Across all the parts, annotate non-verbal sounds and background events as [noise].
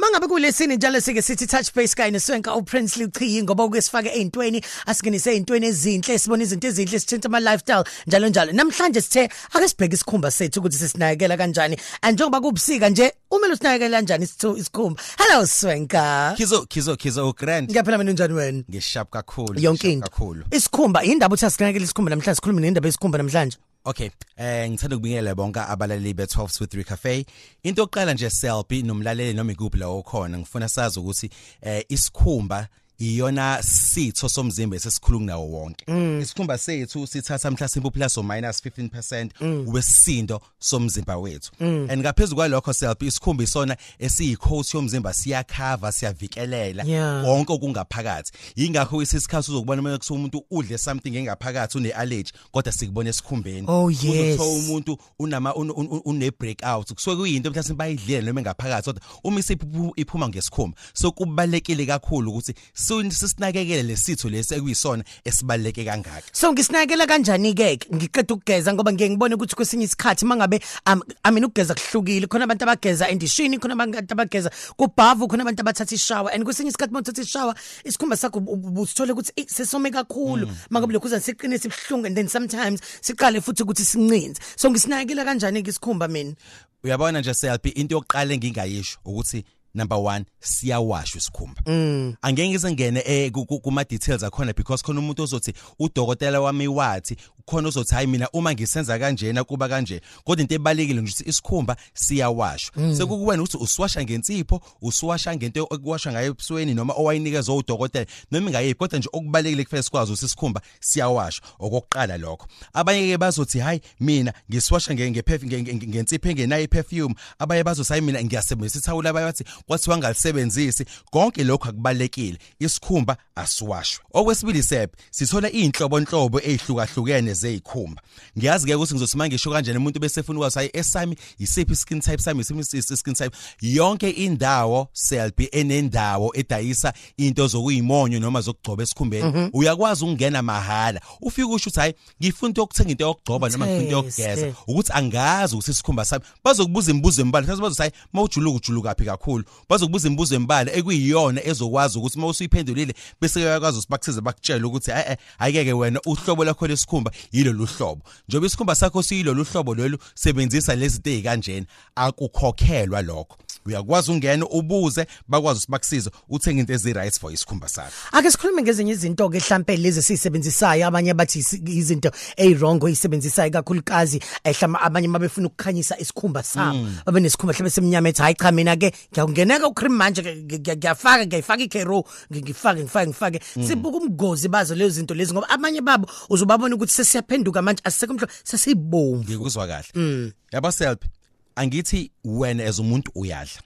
mangabe kulesini njalo sike sithi touch base kanye neswenka uPrincely Chiyi ngoba ukwesifake ezintweni asingenise ezintweni ezinhle sibona izinto ezinhle sithinta ama lifestyle njalo njalo. Namhlanje sithe ake sibheke isikhumba sethu ukuthi sisinakekela kanjani and njengoba kubusika nje umele usinakekela kanjani isikhumba? Hello swenka. Kizo kizo kizo grand. Ngiyaphela mina unjani wena? Ngishap kakhulu yonke ngishap into kakhulu. Isikhumba indaba uthi asikanakela isikhumba namhlanje sikhuluma nendaba yesikhumba namhlanje. Okay eh ngithanda ukubingelela bonke abalaleli be 12 with 3 cafe. Into yokuqala nje selfie nomlaleli noma ikuphi la okhona ngifuna sazi ukuthi eh isikhumba iyona sitho somzimba esesikhuluma nawo wonke. Isikhumba sethu sithatha mhlasimbe plus or minus 15% wesindo somzimba wethu. And ngaphezulu kwalokho selfie isikhumba isona esiyicoat yomzimba siyakhava siyavikelela Yeah. konke okungaphakathi. Yingakho isikhathi uzokubona uma kusuka umuntu udle something engaphakathi une allergy kodwa sikubona esikhumbeni. Oh, yes. uzothola umuntu unama un- un- une breakout kusuke kuyinto mhlawumbe bayidlele noma engaphakathi kodwa uma isiphu iphuma ngesikhumba. So kubalekile kakhulu ukuthi sin- sisinakekele lesitho lesi ekuyisona esibaleke kangaka. So ngisinakekela kanjani ke ngiqeda ukugeza ngoba ngeke ngibone ukuthi kwesinye isikhathi mangabe um, I mean ukugeza kuhlukile khona abantu abageza endishini khona abantu abageza kubhavu khona abantu abathatha ishower and kwesinye isikhathi mawuthatha ishower isikhumba sakho usithole ukuthi "Eh, sesome kakhulu. Mangabe lokhu siqine sibhlungu and then sometimes siqale futhi ukuthi sincinze. So ngisinakekela kanjani ke isikhumba mina? Uyabona nje selfie into yokuqala engingayisho ukuthi number 1 siyawashwa isikhumba. Angeke ngizengene eh ku- ku- kuma details akhona because khona umuntu ozothi udokotela wami wathi khona ozothi hayi mina uma ngisenza kanjena kuba kanje. Kodwa into ebalekile nje ukuthi isikhumba siyawashwa. Sekukuwena ukuthi usiwasha ngensipho usiwasha ngento okuwasha ngayo ebusweni noma owayinikezwe udokotela noma ingayiphi. Kodwa nje okubalekile kufanele sikwazi ukuthi isikhumba siyawashwa. Okokuqala lokho. Abanye ke bazothi hayi mina ngisiwasha nge- ngeperf- nge- nge- ngensipho engenayo iperfume. Abaye bazothi hayi mina ngiyasebenzisa ithawula abaye bathi kwathiwa ngalisebenzisi konke lokho akubalekile isikhumba asiwashwe. Okwesibili sep sithola inhlobonhlobo ezihlukahlukene zezikhumba ngiyazi ke ukuthi ngizothi mangisho kanjani umuntu bese efuna ukwazi hayi esami isiphi skin type sami isiphi skin type yonke indawo selfie enendawo edayisa into zokuyimonyo noma zokugcoba esikhumbeni uyakwazi ukungena mahala ufike usho ukuthi hayi ngifuna into yokuthenga into yokugcoba noma ngifuna into yokugeza Teste. ukuthi angazi ukuthi isikhumba sami bazokubuza imibuzo embala futhi bazothi hayi mawujuluka ujuluka phi kakhulu bazokubuza imibuzo embala ekuyiyona ezokwazi ukuthi mawusuyiphendulile bese bayakwazi ukuthi bakusize bakutshele ukuthi eh ayike wena uhlobo lakho lesikhumba yilolu hlobo. Njoba isikhumba sakho siyilolu hlobo lolu sebenzisa lezi zinto ezikanjena akukhokhelwa lokho. Uyakwazi ungena ubuze bakwazi ukuthi bakusize uthenge into ezi right for isikhumba sakho. Ake sikhulume ngezinye izinto ke mhlambe lezi sisebenzisayo abanye bathi isi- izinto ezirongo isebenzisayo kakhulukazi ehlama abanye mabefuna ukukhanyisa isikhumba sabo babe nesikhumba mhlambe semnyama ethi hayi cha mina ke ngiyakungeneka ucream manje ke- ke- ke- ngiyafaka ngiyifaka ikero ngifake ngifake ngifake. Sibuka umgozi bazo lezo zinto lezi ngoba abanye babo uzobabona ukuthi sesiyaphenduka manje asisekho mhlo sesibomvu ngikuzwa kahle. Yaba self angithi wena as umuntu uyadla.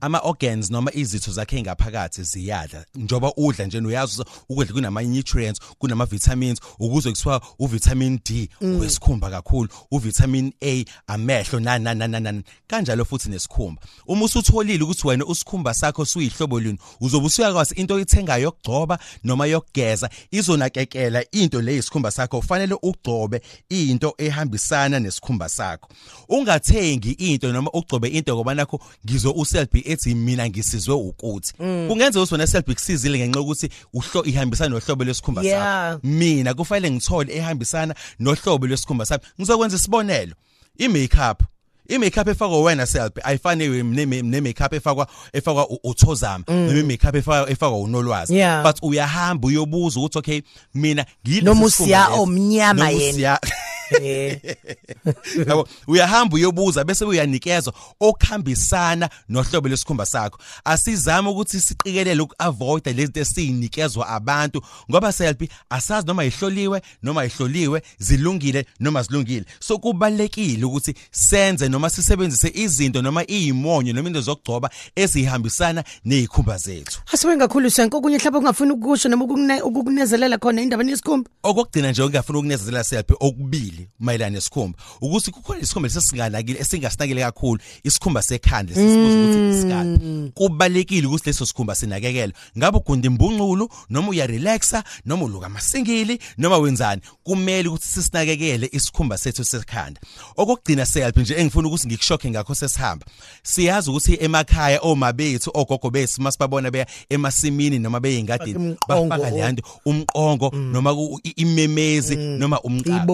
Ama organs noma izitho zakhe ngaphakathi ziyadla. Njoba udla nje uyazi ukudla kunama nutrients kunama vitamins ukuze kusiwa uvitamin D wesikhumba kakhulu uvitamin A amehlo na na na na kanjalo futhi nesikhumba. Uma usutholile ukuthi wena usikhumba sakho suyihlobo luni uzobe usuyakwazi into oyithengayo yokugcoba noma yokugeza izonakekela into le isikhumba sakho. Kufanele ugcobe into ehambisana nesikhumba sakho. Ungathengi into noma ugcobe into ngoba nakho ngizo uselfie ethi mina ngisizwe ukuthi. Kungenza ukuthi wena selfie kusizile ngenxa yokuthi uhlo ihambisana nohlobo lesikhumba sakho. Mina kufanele ngithole ehambisana nohlobo lwesikhumba sami ngizokwenza isibonelo. I-makeup. I-makeup efakwa wena selfie ayifani ne-makeup efakwa efakwa uthozama. Noma i-makeup efakwa efakwa unolwazi. But uyahamba uyobuza ukuthi okay mina ngilesi Noma sikhumba usiya lesi. omnyama yena. [laughs] [laughs] yabo uyahamba uyobuza bese uyanikezwa okuhambisana nohlobo lesikhumba sakho. Asizame ukuthi siqikelele ukuavoid lezi zinto esinikezwa abantu ngoba selfie asazi noma ihloliwe noma ihloliwe zilungile noma zilungile. So kubalekile ukuthi senze noma sisebenzise izinto noma izimonyo noma into zokugcoba ezihambisana nezikhumba zethu. Asiwe ngakhulu senke okunye mhlawumbe ungafuni ukusho noma ukukune- ukukunezelela khona indaba yesikhumba? Okugcina nje ongafuna ukunezezela selfie okubili. Okubalekile mayelana nesikhumba. Ukuthi kukhona isikhumba lesinganakile esingasinakile kakhulu isikhumba sekhanda sisibuza ukuthi isikali kubalekile ukuthi leso sikhumba sinakekelwe. Ngabe ugunda imbunqulu noma uya relaxa noma uluka amasingili noma wenzani? Kumele ukuthi sisinakekele isikhumba sethu sekhanda. Okugcina self nje engifuna ukuthi ngikushokhe ngakho sesihamba. Siyazi ukuthi emakhaya oma bethu ogogo bethu masibabona beya emasimini noma beyingadini bafaka oh. le nto umqongo noma ku- i- imemezi noma umqaka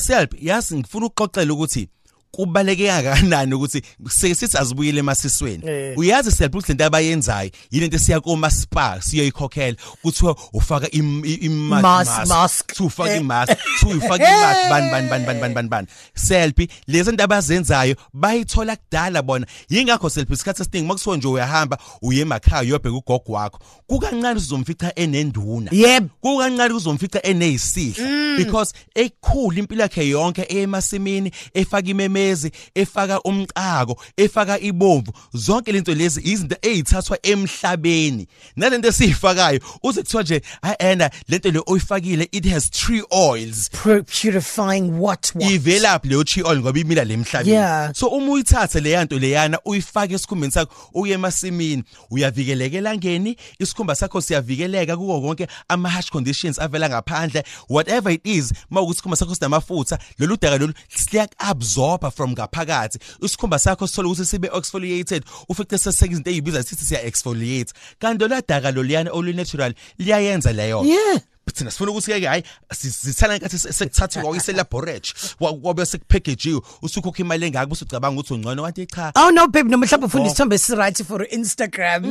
Ibomvu. weself yazi ngifuna ukuxoxela ukuthi kubaleke kangakanani ukuthi sike sithi azibuyele emasisweni? Eh. uyazi self ukuthi lento abayenzayo yilento siya kuma spa siyoyikhokhela? Kuthiwa ufaka im i- im- Mas- mask. Kuthiwa ufaka Eh. imask kuthiwa ufaka imask. Bani bani bani bani bani bani bani. Selfie lezi zinto abazenzayo bayithola kudala bona. Yingakho selfie isikhathi esiningi makusiwo nje uyahamba uye emakhaya uyobheka ugogo wakho kukancane uzomfica enenduna. Yebo. kukancane uzomfica enezisihla because ekhulu impilo yakhe yonke emasimini efaka imemezi efaka umqako efaka ibomvu. Zonke lento lezi izinto ezithathwa emhlabeni. Nalento esifakayo uze kuthiwa nje ayena lento le oyifakile it has tree oils. Pu- purifying what what? Ivelaphi leyo tree oil ngoba imila lemhlabeni so uma uyithatha le yanto leyana uyifake esikhumbeni sakho uye emasimini. Uyavikeleka elangeni isikhumba sakho siyavikeleka kuwo konke ama harsh conditions avela ngaphandle. Whatever it is mawukuthi isikhumba sakho sinamafutha lolu daka lolu siyak absorb from ngaphakathi. Isikhumba sakho sithola ukuthi sibe exfoliated. Ufice sesezinto ezibiza sithi siya exfoliate kanti lo daka loliyana olu natural liyayenza leyo. Yeah. Thina sifuna ukuthi ke hayi sithana nkathi sekuthathiwa uyise laboratory kwabe sekupackagewe usukhokha imali engaka bese ucabanga ukuthi ungcono. Kanti cha. Oh no babe noma mhlawumbe ufuna isithombe esi right for Instagram.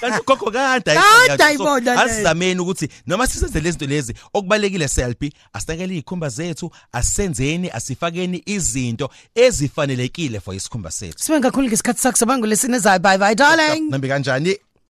Kanti ukhokho kade Kade ayibona le. asizameni ukuthi noma sisenze lezi zinto lezi okubalekile selfie asinakele izikhumba zethu asenzeni asifakeni izinto ezifanelekile for isikhumba sethu. Sibe kakhulu ngesikhathi sakho sabangu lesine zayo bye bye darling. Nambe kanjani?